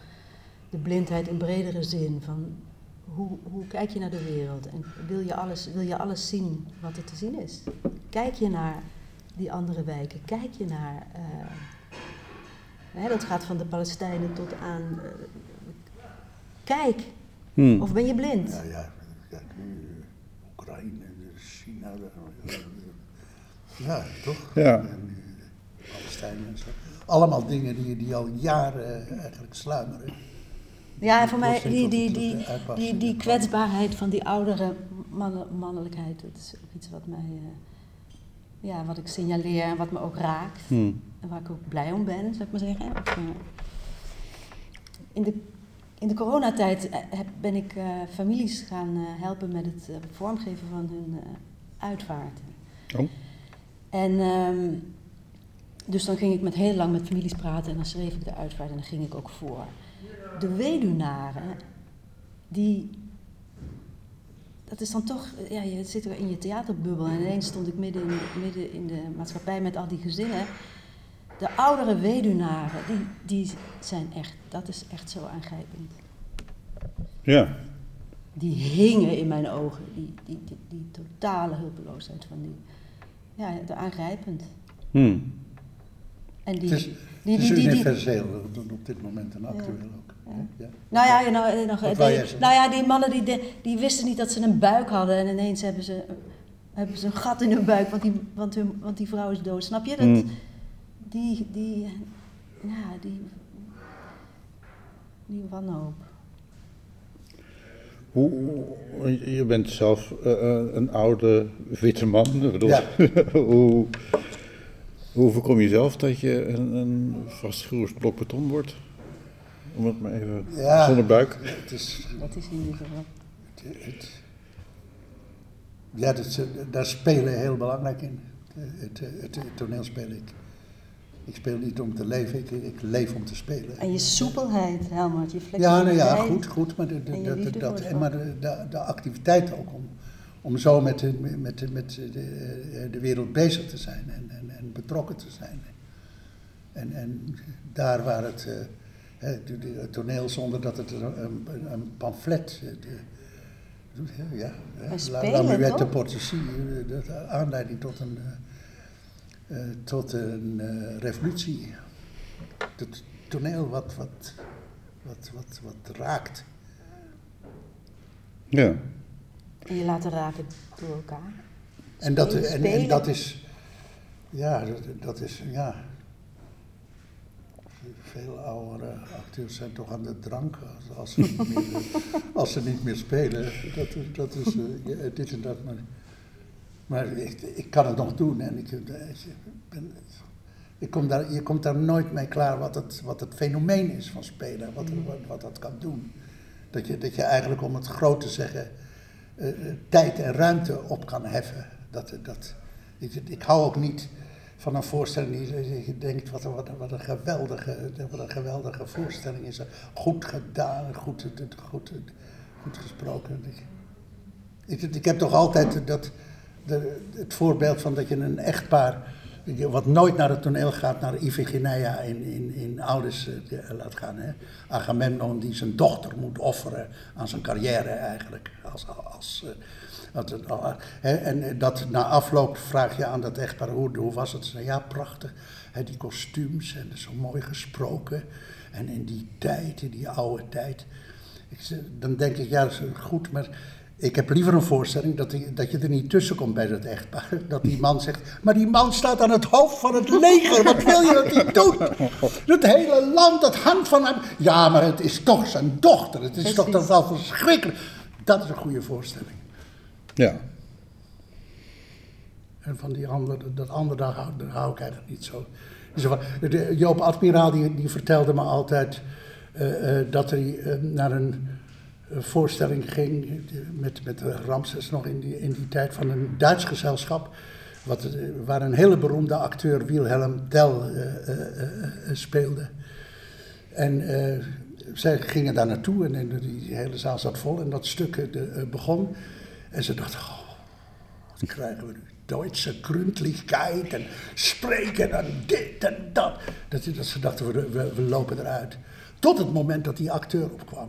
de blindheid in bredere zin. Van hoe, hoe kijk je naar de wereld en wil je, alles, wil je alles zien wat er te zien is? Kijk je naar die andere wijken? Kijk je naar. Uh, hè, dat gaat van de Palestijnen tot aan. Uh, kijk. Hmm. Of ben je blind? Ja, ja. ja. China. Ja, toch? Ja. En, Palestijnen en zo. Allemaal dingen die, die al jaren eigenlijk sluimeren. Ja, voor mij die, die, die, die, die kwetsbaarheid van die oudere mannelijkheid, dat is ook iets wat mij, uh, ja, wat ik signaleer en wat me ook raakt. Hmm. En waar ik ook blij om ben, zou ik maar zeggen. Of, uh, in de in de coronatijd eh, ben ik uh, families gaan uh, helpen met het uh, vormgeven van hun uitvaarten. Oh. En um, dus dan ging ik met heel lang met families praten en dan schreef ik de uitvaart en dan ging ik ook voor. De weduwnaren, die. Dat is dan toch, ja, je zit er in je theaterbubbel en ineens stond ik midden in, midden in de maatschappij met al die gezinnen. De oudere weduwnaren, die, die zijn echt, dat is echt zo aangrijpend. Ja. Die hingen in mijn ogen, die, die, die, die totale hulpeloosheid van die, ja, de aangrijpend. Hmm. En die, het is, die, het is die, universeel op dit moment en actueel ook. Ja. Nou ja, nou, nog, nou ja, die mannen die, die wisten niet dat ze een buik hadden en ineens hebben ze, hebben ze een gat in hun buik, want die, want hun, want die vrouw is dood. Snap je? Dat, hmm die, die, ja, die, die wanhoop. Hoe, je bent zelf uh, een oude witte man. Bedoel, ja. hoe, hoe voorkom je zelf dat je een, een vastgeroest blok beton wordt? Om het maar even ja, zonder buik. Het is, Wat is in ieder geval? Het, ja, dat, daar spelen heel belangrijk in. Het, het, het toneel speel ik ik speel niet om te leven, ik, ik leef om te spelen. En je soepelheid, Helmut, je flexibiliteit. Ja, nou ja, goed, goed. Maar de, de, de, dat, maar de, de, activiteit ook om, om zo met, de, met, de, met de, de wereld bezig te zijn en, en, en betrokken te zijn. En, en daar waar het, uh, het toneel zonder dat het een, een, pamflet... Eh, de, ja, La, la Muette Portici, de aanleiding tot een... Uh, tot een uh, revolutie. Het toneel wat, wat, wat, wat, wat raakt. Ja. En je laten raken door elkaar. En dat, en, en, dat is, ja, dat, dat is, ja. Veel oudere acteurs zijn toch aan de drank als, als, ze, niet meer, als ze niet meer spelen. Dat, dat is uh, dit en dat. Maar maar ik, ik, kan het nog doen en ik, ben, ik kom daar, je komt daar nooit mee klaar wat het, wat het fenomeen is van spelen, wat, wat, wat dat kan doen. Dat je, dat je eigenlijk, om het groot te zeggen, uh, tijd en ruimte op kan heffen. Dat, dat, ik, ik hou ook niet van een voorstelling die je denkt, wat, wat, wat, een geweldige, wat een geweldige voorstelling is. Goed gedaan, goed, goed, goed gesproken. Ik, ik, ik heb toch altijd dat het voorbeeld van dat je een echtpaar, wat nooit naar het toneel gaat, naar Iphigenia in, in, in Oudis uh, laat gaan. Hè? Agamemnon die zijn dochter moet offeren aan zijn carrière eigenlijk. Als, als, uh, hè? En dat na afloop vraag je aan dat echtpaar, hoe, hoe was het? Ze ja, prachtig. Hè, die kostuums en zo mooi gesproken. En in die tijd, in die oude tijd. Ik, dan denk ik, ja, dat is goed, maar ik heb liever een voorstelling dat, die, dat je er niet tussen komt bij dat echtpaar. Dat die man zegt, maar die man staat aan het hoofd van het leger, wat wil je dat hij doet? Het hele land, dat hangt van hem. Ja, maar het is toch zijn dochter, het is toch Precies. toch wel verschrikkelijk. Dat is een goede voorstelling. Ja. En van die andere, dat andere, daar hou, daar hou ik eigenlijk niet zo. Dus van- de- Joop Admiraal die, die vertelde me altijd eh, eh, dat hij eh, naar een voorstelling ging met, met Ramses nog in die, in die tijd van een Duits gezelschap. Wat, eh, waar een hele beroemde acteur Wilhelm Tell eh, eh, speelde. En zij gingen daar naartoe en, en die hele zaal zat vol en dat stuk begon. En ze dachten, oh, wat krijgen we nu? Duitse gründlichkeit en spreken en dit en dat. Dat, dat ze dachten, we, we lopen eruit. Tot het moment dat die acteur opkwam.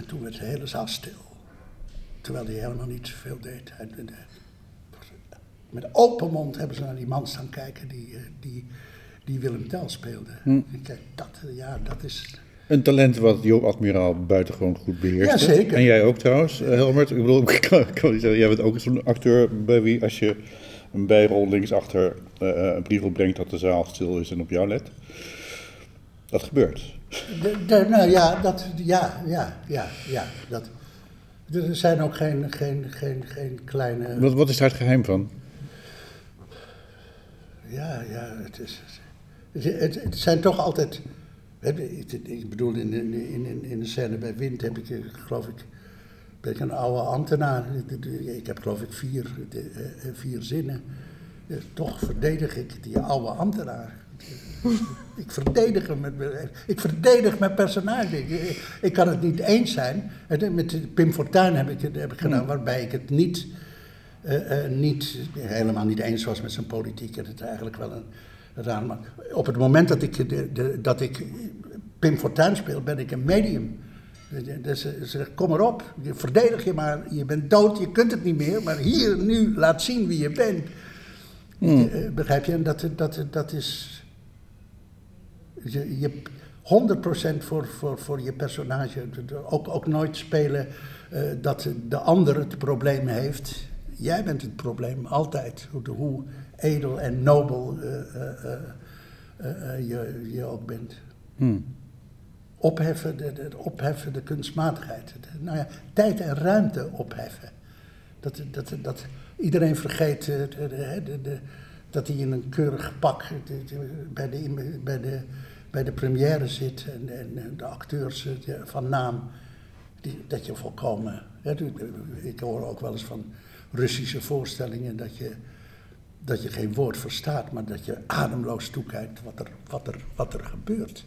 En toen werd de hele zaal stil. Terwijl hij helemaal niet veel deed. Met open mond hebben ze naar die man staan kijken die, eh, die, die Willem Tell speelde. En kijk, dat, eh, ja, dat is... Een talent wat Joop Admiraal buitengewoon goed beheerst. Ja, zeker. En jij ook trouwens, eh, Helmert. Ik bedoel, ik kan, ik kan niet zeggen, jij bent ook zo'n acteur bij wie als je een bijrol linksachter eh, een brief opbrengt dat de zaal stil is en op jou let. Dat gebeurt. De, de- nou ja, dat, ja, ja, ja, ja. Dat, er zijn ook geen, geen, geen, geen kleine... Wat, wat is daar het geheim van? Ja, ja, het is. Het, het, het zijn toch altijd. Ik bedoel, in, in, in, in de scène bij Wind heb ik, eh, geloof ik, ben ik een oude ambtenaar. Ik heb, geloof ik, vier, eh, eh, vier zinnen. Toch verdedig ik die oude ambtenaar. Ik verdedig hem. Met, ik verdedig mijn personage. Ik, ik kan het niet eens zijn. Met Pim Fortuyn heb ik, het- heb ik gedaan, waarbij ik het niet eh, eh, niet, helemaal niet eens was met zijn politiek. En het eigenlijk wel een raar. Maar op het moment dat ik, de, de, dat ik Pim Fortuyn speel, ben ik een medium. Dus ze zegt, kom erop, je verdedig je maar, je bent dood, je kunt het niet meer, maar hier, nu, laat zien wie je bent. Eh, begrijp je? En dat, dat, dat is... Je, je 100% voor, voor, voor je personage. Ook, ook nooit spelen eh, dat de ander het probleem heeft. Jij bent het probleem, altijd. Hoe, hoe edel en nobel eh, eh, je, je ook bent. Opheffen, de, de, opheffen de kunstmatigheid. De- nou ja, tijd en ruimte opheffen. Dat, dat, dat iedereen vergeet de, dat hij in een keurig pak bij, de, bij, de, bij de première zit en, en de acteurs eh, van naam. Die, dat je volkomen. Hè, ik hoor ook wel eens van Russische voorstellingen dat je, dat je geen woord verstaat, maar dat je ademloos toekijkt wat er, wat er, wat er gebeurt.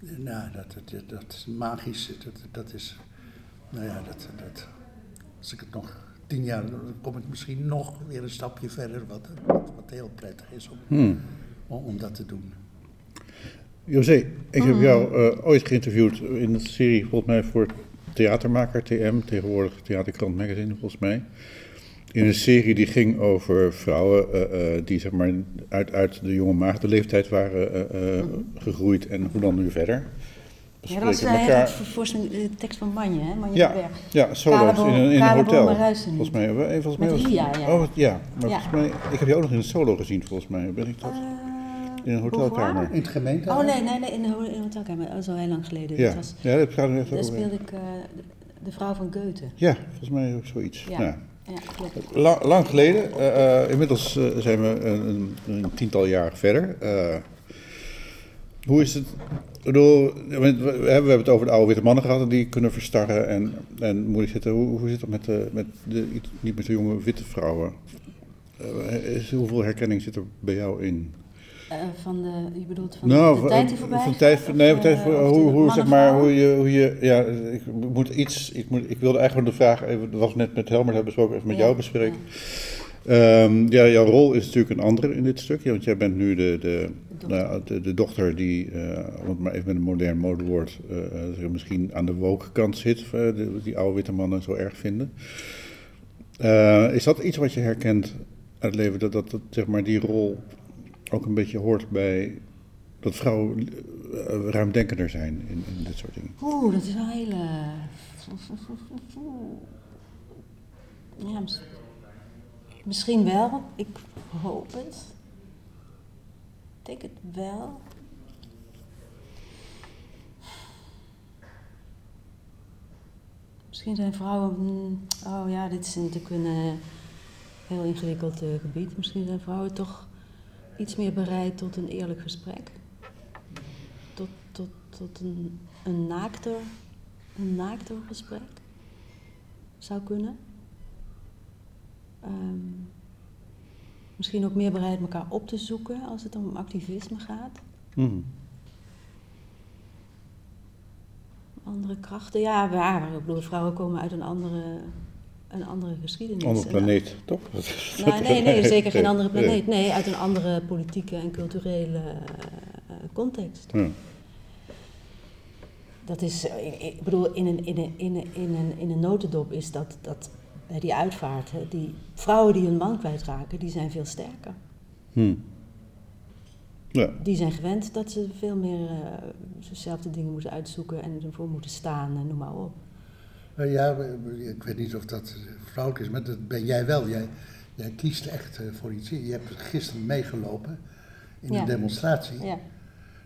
Nou, dat, dat, dat is magisch. Dat, dat is. Nou ja, dat, dat, als ik het nog tien jaar. dan kom ik misschien nog weer een stapje verder. Wat, wat, wat heel prettig is om, om, om dat te doen. José, ik heb jou eh, ooit geïnterviewd in een serie, volgens mij voor Theatermaker TM, tegenwoordig Theaterkrant Magazine, volgens mij. In een serie die ging over vrouwen eh, eh, die zeg maar uit, uit de jonge maagdenleeftijd waren eh, gegroeid en hoe dan nu verder. Ja, dat was elkaar- voor, de tekst van Manje, hè? Manje Ja, Berg. ja solo's in een, in een hotel. Volgens mij, volgens mij was- Ria, ja. Oh, ja, maar Ja. volgens mij, ik heb jou ook nog in een solo gezien, volgens mij. Ben ik dat? In een hotelkamer. In het gemeente. Oh nee, nee, nee, in de, ho- in de hotelkamer. Dat is al heel lang geleden. Ja, Dat was, ja dat gaat er echt daar speelde ik eh, de, vrouw van Goethe. Ja, volgens mij ook zoiets. Ja, Ja. ja klopt. Lang, lang geleden. eh, eh, inmiddels zijn we een, een, een tiental jaar verder. Eh, hoe is het? Ik bedoel, we, hebben het over de oude witte mannen gehad die kunnen verstarren en, en moeilijk zitten. Hoe, hoe zit het met de, met de niet met de jonge witte vrouwen? Eh, is, hoeveel herkenning zit er bij jou in? Eh, van de, je bedoelt van nou, de tijd die voorbij van gaat, tijd, of nee, de- van tijd, de hoe, hoe zeg maar, hoe je, hoe je, ja, ik moet iets, ik, moet, ik wilde eigenlijk de vraag, even, dat was net met Helmer, hebben besproken, even met Ja, jou bespreken. Ehm, ja, jouw rol is natuurlijk een andere in dit stuk, want jij bent nu de, de, dochter. nou, de, de dochter die, eh, om het maar even met een modern modewoord, eh, eh, zeg, misschien aan de woke kant zit, eh, de- die oude witte mannen zo erg vinden. Eh, is dat iets wat je herkent uit het leven, dat, dat, dat zeg maar, die rol ook een beetje hoort bij dat vrouwen uh, ruimdenkender zijn in, in, dit soort dingen? Oeh, dat is een hele. Ja, misschien wel. Ik hoop het. Ik denk het wel. Misschien zijn vrouwen. Oh ja, dit is natuurlijk een uh, heel ingewikkeld uh, gebied. Misschien zijn vrouwen toch iets meer bereid tot een eerlijk gesprek. Tot, tot, tot een, een, naakter, een naakter gesprek. Zou kunnen. Um, misschien ook meer bereid elkaar op te zoeken als het om activisme gaat. Mm. Andere krachten, ja, waar. Ik bedoel, vrouwen komen uit een andere, een andere geschiedenis. Andere planeet, toch? Nou, nee, nee, zeker geen andere planeet. Nee, uit een andere politieke en culturele uh, context. Ja. Dat is, ik bedoel, in een, in een, in een, in een, in een notendop is dat, dat die uitvaart, die vrouwen die hun man kwijtraken, die zijn veel sterker. Hmm. Ja. Die zijn gewend dat ze veel meer uh, dezelfde dingen moeten uitzoeken en ervoor moeten staan en noem maar op. Ja, ik weet niet of dat vrouwelijk is, maar dat ben jij wel. Jij, jij kiest echt uh, voor iets. Je hebt gisteren meegelopen in Ja. een demonstratie, Ja.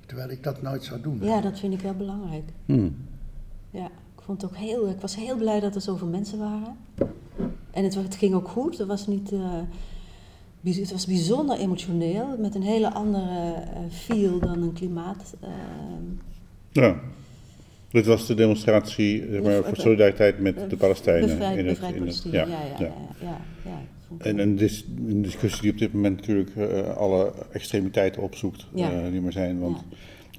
terwijl ik dat nooit zou doen. ja, dat vind ik wel belangrijk. Hmm. Ja, ik, vond het ook heel, ik was heel blij dat er zoveel mensen waren. En het, het ging ook goed. Het was, niet, eh, bijz- het was bijzonder emotioneel, met een hele andere eh, feel dan een klimaat. eh, Ja. Dit was de demonstratie zeg maar, voor solidariteit met de Palestijnen. Bevrijd, in het- in ja, ja, ja. ja, ja, En een, dis- een discussie die op dit moment natuurlijk eh, alle extremiteiten opzoekt, Ja. eh, die maar zijn. Want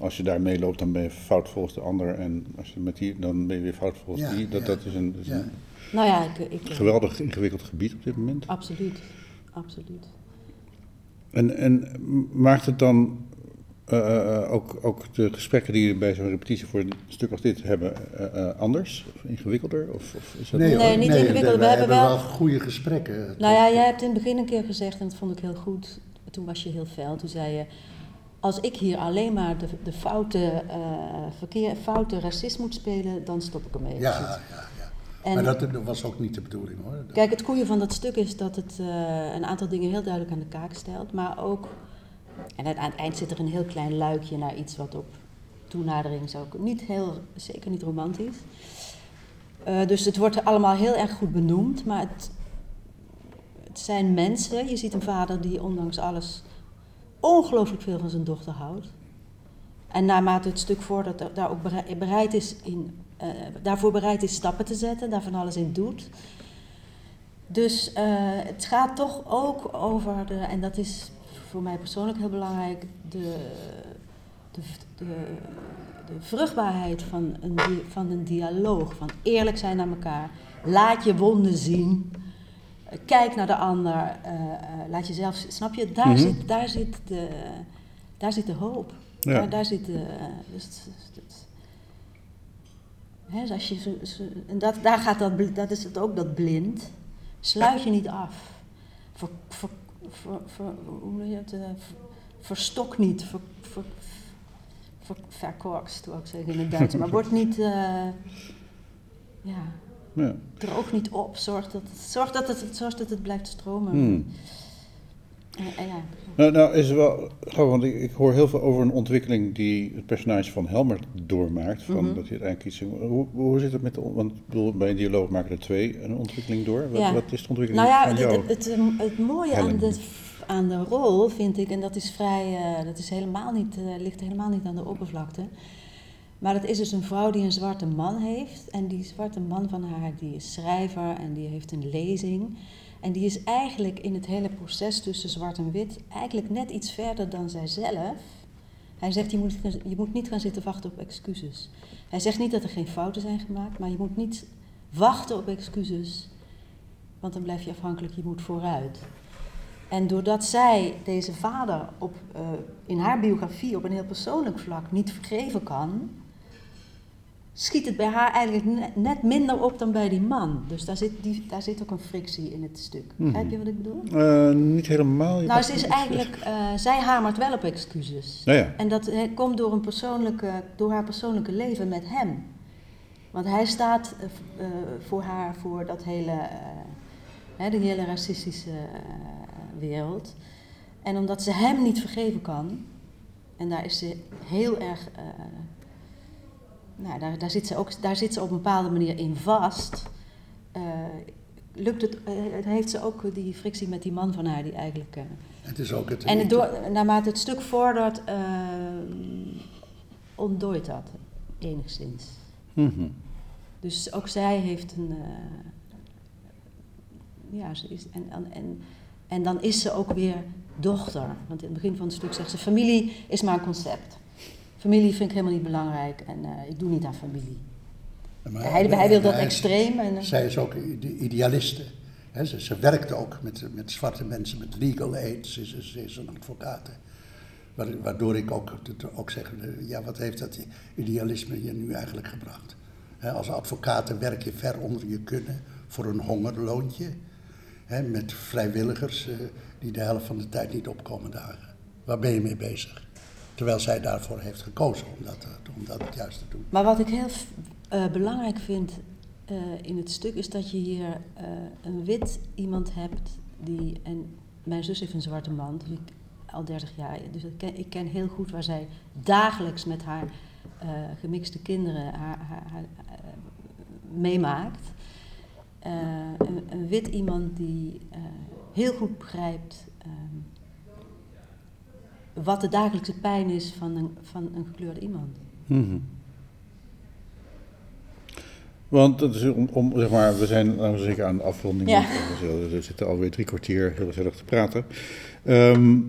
als je daar meeloopt, dan ben je fout volgens de ander. En als je met die, dan ben je weer fout volgens Ja, die. Dat, ja. dat is een, dat is Ja. een Nou ja, ik, ik, geweldig ingewikkeld gebied op dit moment. absoluut, absoluut. En, en maakt het dan eh, eh, ook, ook de gesprekken die je bij zo'n repetitie voor een stuk als dit hebben eh, eh, anders? Of ingewikkelder? Of, of is dat Nee, hoor, niet ingewikkeld. We We, hebben wel- wel goede gesprekken. Nou ja, jij hebt in het begin een keer gezegd, en dat vond ik heel goed. Toen was je heel fel. Toen zei je: Als ik hier alleen maar de, de foute, eh, verkeer, foute racist moet spelen, dan stop ik ermee. Ja, ja, ja. En- maar dat, dat was ook niet de bedoeling hoor. Kijk, het goede van dat stuk is dat het eh, een aantal dingen heel duidelijk aan de kaak stelt, maar ook, en aan het eind zit er een heel klein luikje naar iets wat op toenadering zou kunnen. Niet heel, zeker niet romantisch. Eh, dus het wordt allemaal heel erg goed benoemd, maar het, het zijn mensen. Je ziet een vader die ondanks alles ongelooflijk veel van zijn dochter houdt. En naarmate het stuk voordat daar ook berei- bereid is in, eh, daarvoor bereid is stappen te zetten, daar van alles in doet. Dus eh, het gaat toch ook over de, en dat is voor mij persoonlijk heel belangrijk, de, de, de, de vruchtbaarheid van een, van een dialoog, van eerlijk zijn naar elkaar. Laat je wonden zien. Kijk naar de ander. eh, eh, laat jezelf, snap je? Daar, Mhm. zit, daar, zit, de, daar zit de hoop. Ja. Daar, daar zit de. Dus hè, dus als je zo, zo- en dat, daar gaat dat, dat is het ook dat blind. Sluit je niet af. Ver, ver, ver- hoe noem je het? eh, ver- verstok niet. Ver, ver, ver, verkorkst, wou ik zeggen in het Duits. Maar word niet. eh, ja, Ja. droog niet op. Zorg dat, het- zorg dat, het, zorg dat het blijft stromen. Hmm. Ja. Nou, nou is wel grappig, want ik, ik hoor heel veel over een ontwikkeling die het personage van Helmer doormaakt. Van Mhm. dat hij uiteindelijk iets. Hoe, hoe zit het met de. Want ik bedoel, bij een dialoog maken er twee een ontwikkeling door. Wat, Ja. wat is de ontwikkeling Nou ja, van het, jou? het, het, het mooie aan de, aan de rol vind ik, en dat is vrij, eh, dat is helemaal niet, eh, ligt helemaal niet aan de oppervlakte. Maar dat is dus een vrouw die een zwarte man heeft. En die zwarte man van haar, die is schrijver en die heeft een lezing. En die is eigenlijk in het hele proces tussen zwart en wit eigenlijk net iets verder dan zijzelf. Hij zegt, je moet, je moet niet gaan zitten wachten op excuses. Hij zegt niet dat er geen fouten zijn gemaakt, maar je moet niet wachten op excuses. Want dan blijf je afhankelijk, je moet vooruit. En doordat zij deze vader op, eh, in haar biografie op een heel persoonlijk vlak niet vergeven kan, schiet het bij haar eigenlijk ne- net minder op dan bij die man. Dus daar zit, die, daar zit ook een frictie in het stuk. Mhm. Begrijp je wat ik bedoel? Eh, niet helemaal. Nou, ze is eigenlijk, eh, zij hamert wel op excuses. Nou ja. En dat eh, komt door, een persoonlijke, door haar persoonlijke leven met hem. Want hij staat voor haar voor dat hele, hè, die hele racistische wereld. En omdat ze hem niet vergeven kan, en daar is ze heel erg. Nou, daar, daar, zit ze ook, daar zit ze op een bepaalde manier in vast. eh, lukt het, het heeft ze ook die frictie met die man van haar, die eigenlijk. eh, Het is ook het... en het door, naarmate het stuk vordert, ontdooit dat enigszins. Mhm. Dus ook zij heeft een. ja, ze is. En, en, en, en dan is ze ook weer dochter. Want in het begin van het stuk zegt ze: familie is maar een concept. Familie vind ik helemaal niet belangrijk en eh, ik doe niet aan familie. Maar- hij, hij wil dat hij- extreem. En, eh, Zij is ook de idealiste. Ze, ze werkt ook met, met zwarte mensen, met legal aid. Ze, is- ze is een advocaat. Wa- Waardoor ik ook, ook zeg, eh, ja, wat heeft dat idealisme je nu eigenlijk gebracht? Als advocaat werk je ver onder je kunnen voor een hongerloontje. Hè, met vrijwilligers die de helft van de tijd niet opkomen dagen. Waar ben je mee bezig? Terwijl zij daarvoor heeft gekozen om dat, eh, dat juist te doen. Maar wat ik heel eh, belangrijk vind eh, in het stuk is dat je hier een wit iemand hebt die. En mijn zus heeft een zwarte man, dus ik, al 30 jaar. Dus ik ken, ik ken heel goed waar zij dagelijks met haar gemixte kinderen haar, haar, meemaakt. Een, een wit iemand die heel goed begrijpt. Ehm, wat de dagelijkse pijn is van een, van een gekleurde iemand. Mhm. Want dat is om, om, zeg maar, we zijn laten we zeggen, aan de afronding. Ja. We zitten alweer drie kwartier heel gezellig te praten. Ehm,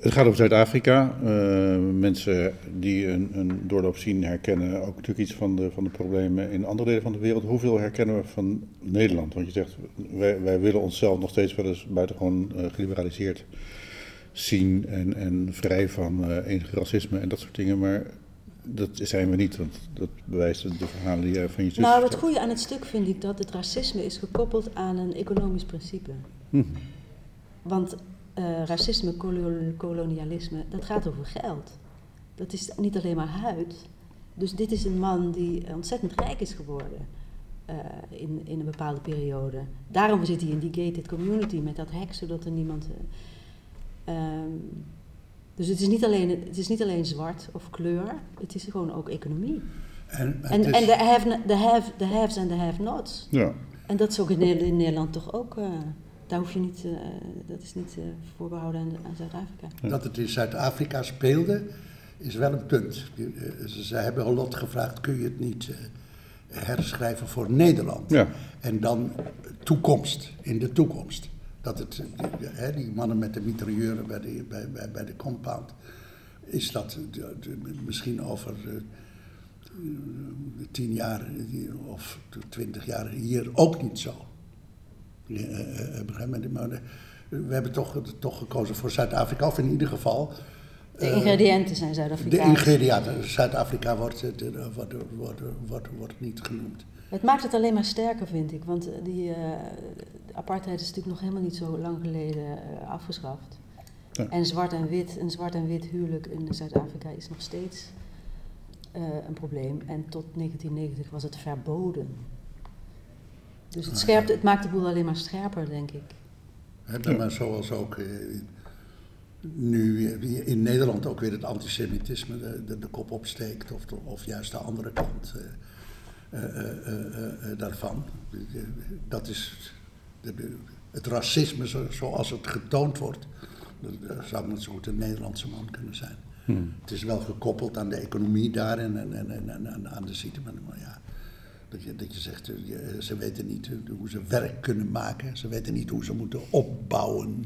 het gaat over Zuid-Afrika. Eh, mensen die een, een doorloop zien herkennen ook natuurlijk iets van de, van de problemen in andere delen van de wereld. Hoeveel herkennen we van Nederland? Want je zegt, wij, wij willen onszelf nog steeds wel eens buitengewoon eh geliberaliseerd zien en, en vrij van eh enig racisme en dat soort dingen. Maar dat zijn we niet, want dat bewijst de verhalen die jij van je zus Nou, het goede aan het stuk vind ik dat het racisme is gekoppeld aan een economisch principe. Mhm. Want eh, racisme, kolo- kolonialisme, dat gaat over geld. Dat is niet alleen maar huid. Dus dit is een man die ontzettend rijk is geworden eh, in, in een bepaalde periode. Daarom zit hij in die gated community met dat hek, zodat er niemand. Ehm, dus het is, niet alleen, het is niet alleen zwart of kleur, het is gewoon ook economie. En, En, de, have, de, have, de haves en de have-nots. Ja. En dat is ook in, Nederland- in Nederland toch ook. eh, daar hoef je niet, eh, dat is niet eh, voorbehouden aan, aan Zuid-Afrika. Dat het in Zuid-Afrika speelde, is wel een punt. Ze ze hebben Holland gevraagd, kun je het niet eh, herschrijven voor Nederland? Ja. En dan toekomst, in de toekomst. Dat het, die- mannen met de mitrailleuren bij de, bij, bij, bij de compound, is dat eh, de- de- misschien over eh, eh, tien jaar of twintig jaar hier ook niet zo. We hebben toch, toch gekozen voor Zuid-Afrika, of in ieder geval. De ingrediënten zijn de Zuid-Afrikaans. ingrediënten. Zuid-Afrika wordt, de- wordt, wordt, wordt, wordt niet genoemd. Het maakt het alleen maar sterker, vind ik. Want eh, die eh, de apartheid is natuurlijk nog helemaal niet zo lang geleden eh, afgeschaft. Ja. En zwart en wit, een zwart en wit huwelijk in Zuid-Afrika is nog steeds eh, een probleem. En tot 1990 was het verboden. Dus het, scherpt, het maakt de boel alleen maar scherper, denk ik. Maar zoals ook nu in Nederland ook weer het antisemitisme de, de, de kop opsteekt, of, de- of juist de andere kant daarvan. Eh, Dat is de- de- het racisme zo- zoals het getoond wordt. Dat dat zou net zo goed een Nederlandse man kunnen zijn. Het is wel gekoppeld aan de economie daar en, en, en, en, aan de situatie. Maar ja, dat je, dat je zegt, eh, ze weten niet eh, hoe ze werk kunnen maken. Ze weten niet hoe ze moeten opbouwen.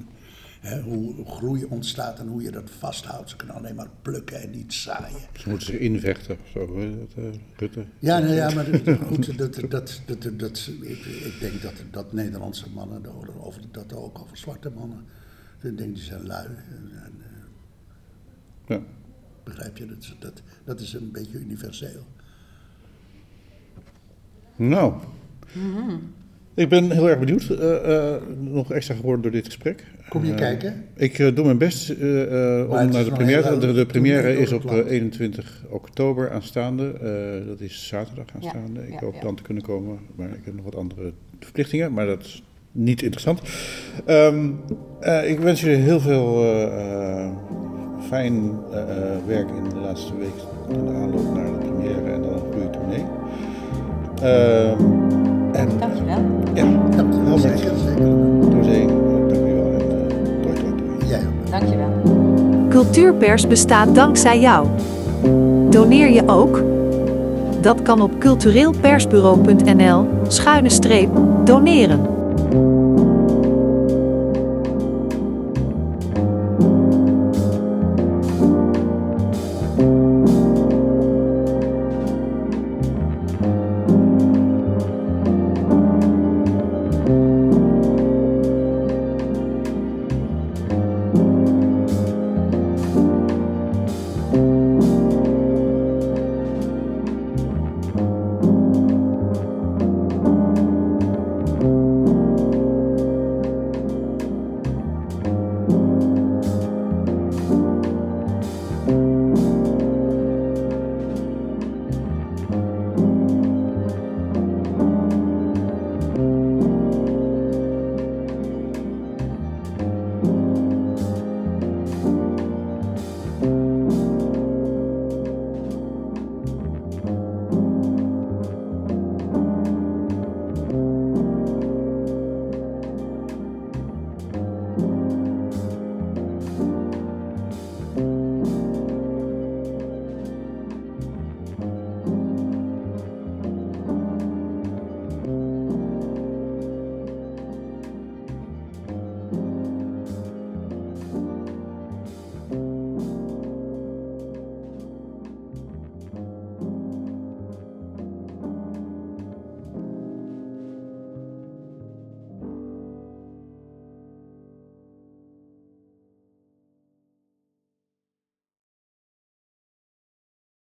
Hè, hoe groei ontstaat en hoe je dat vasthoudt. Ze kunnen alleen maar plukken en niet zaaien. Ze moeten zich invechten of zo, hè, dat, Rutte. Ja, nou ja, maar goed, dat, dat, dat, dat, ik, ik denk dat, dat Nederlandse mannen, over, dat ook over zwarte mannen, ik denk die zijn lui. En, en, eh, Ja. begrijp je, dat, is- dat, dat is een beetje universeel. Nou, ik ben heel erg benieuwd. eh, nog extra geworden door dit gesprek. Kom je Eh, kijken? Ik eh, doe mijn best eh, om naar de première. De, de première is op gepland. eh, 21 oktober aanstaande. Dat is zaterdag aanstaande. ik ja, hoop ja. dan te kunnen komen, maar ik heb nog wat andere verplichtingen. Maar dat is niet interessant. Ehm, eh, ik wens jullie heel veel fijn werk in de laatste week in de aanloop naar de première en dan een goede tournee. Ehm, en Dankjewel. ja, Albert. zeker, zeker. Dankjewel. Cultuurpers bestaat dankzij jou. Doneer je ook? Dat kan op cultureelpersbureau.nl schuine streep doneren.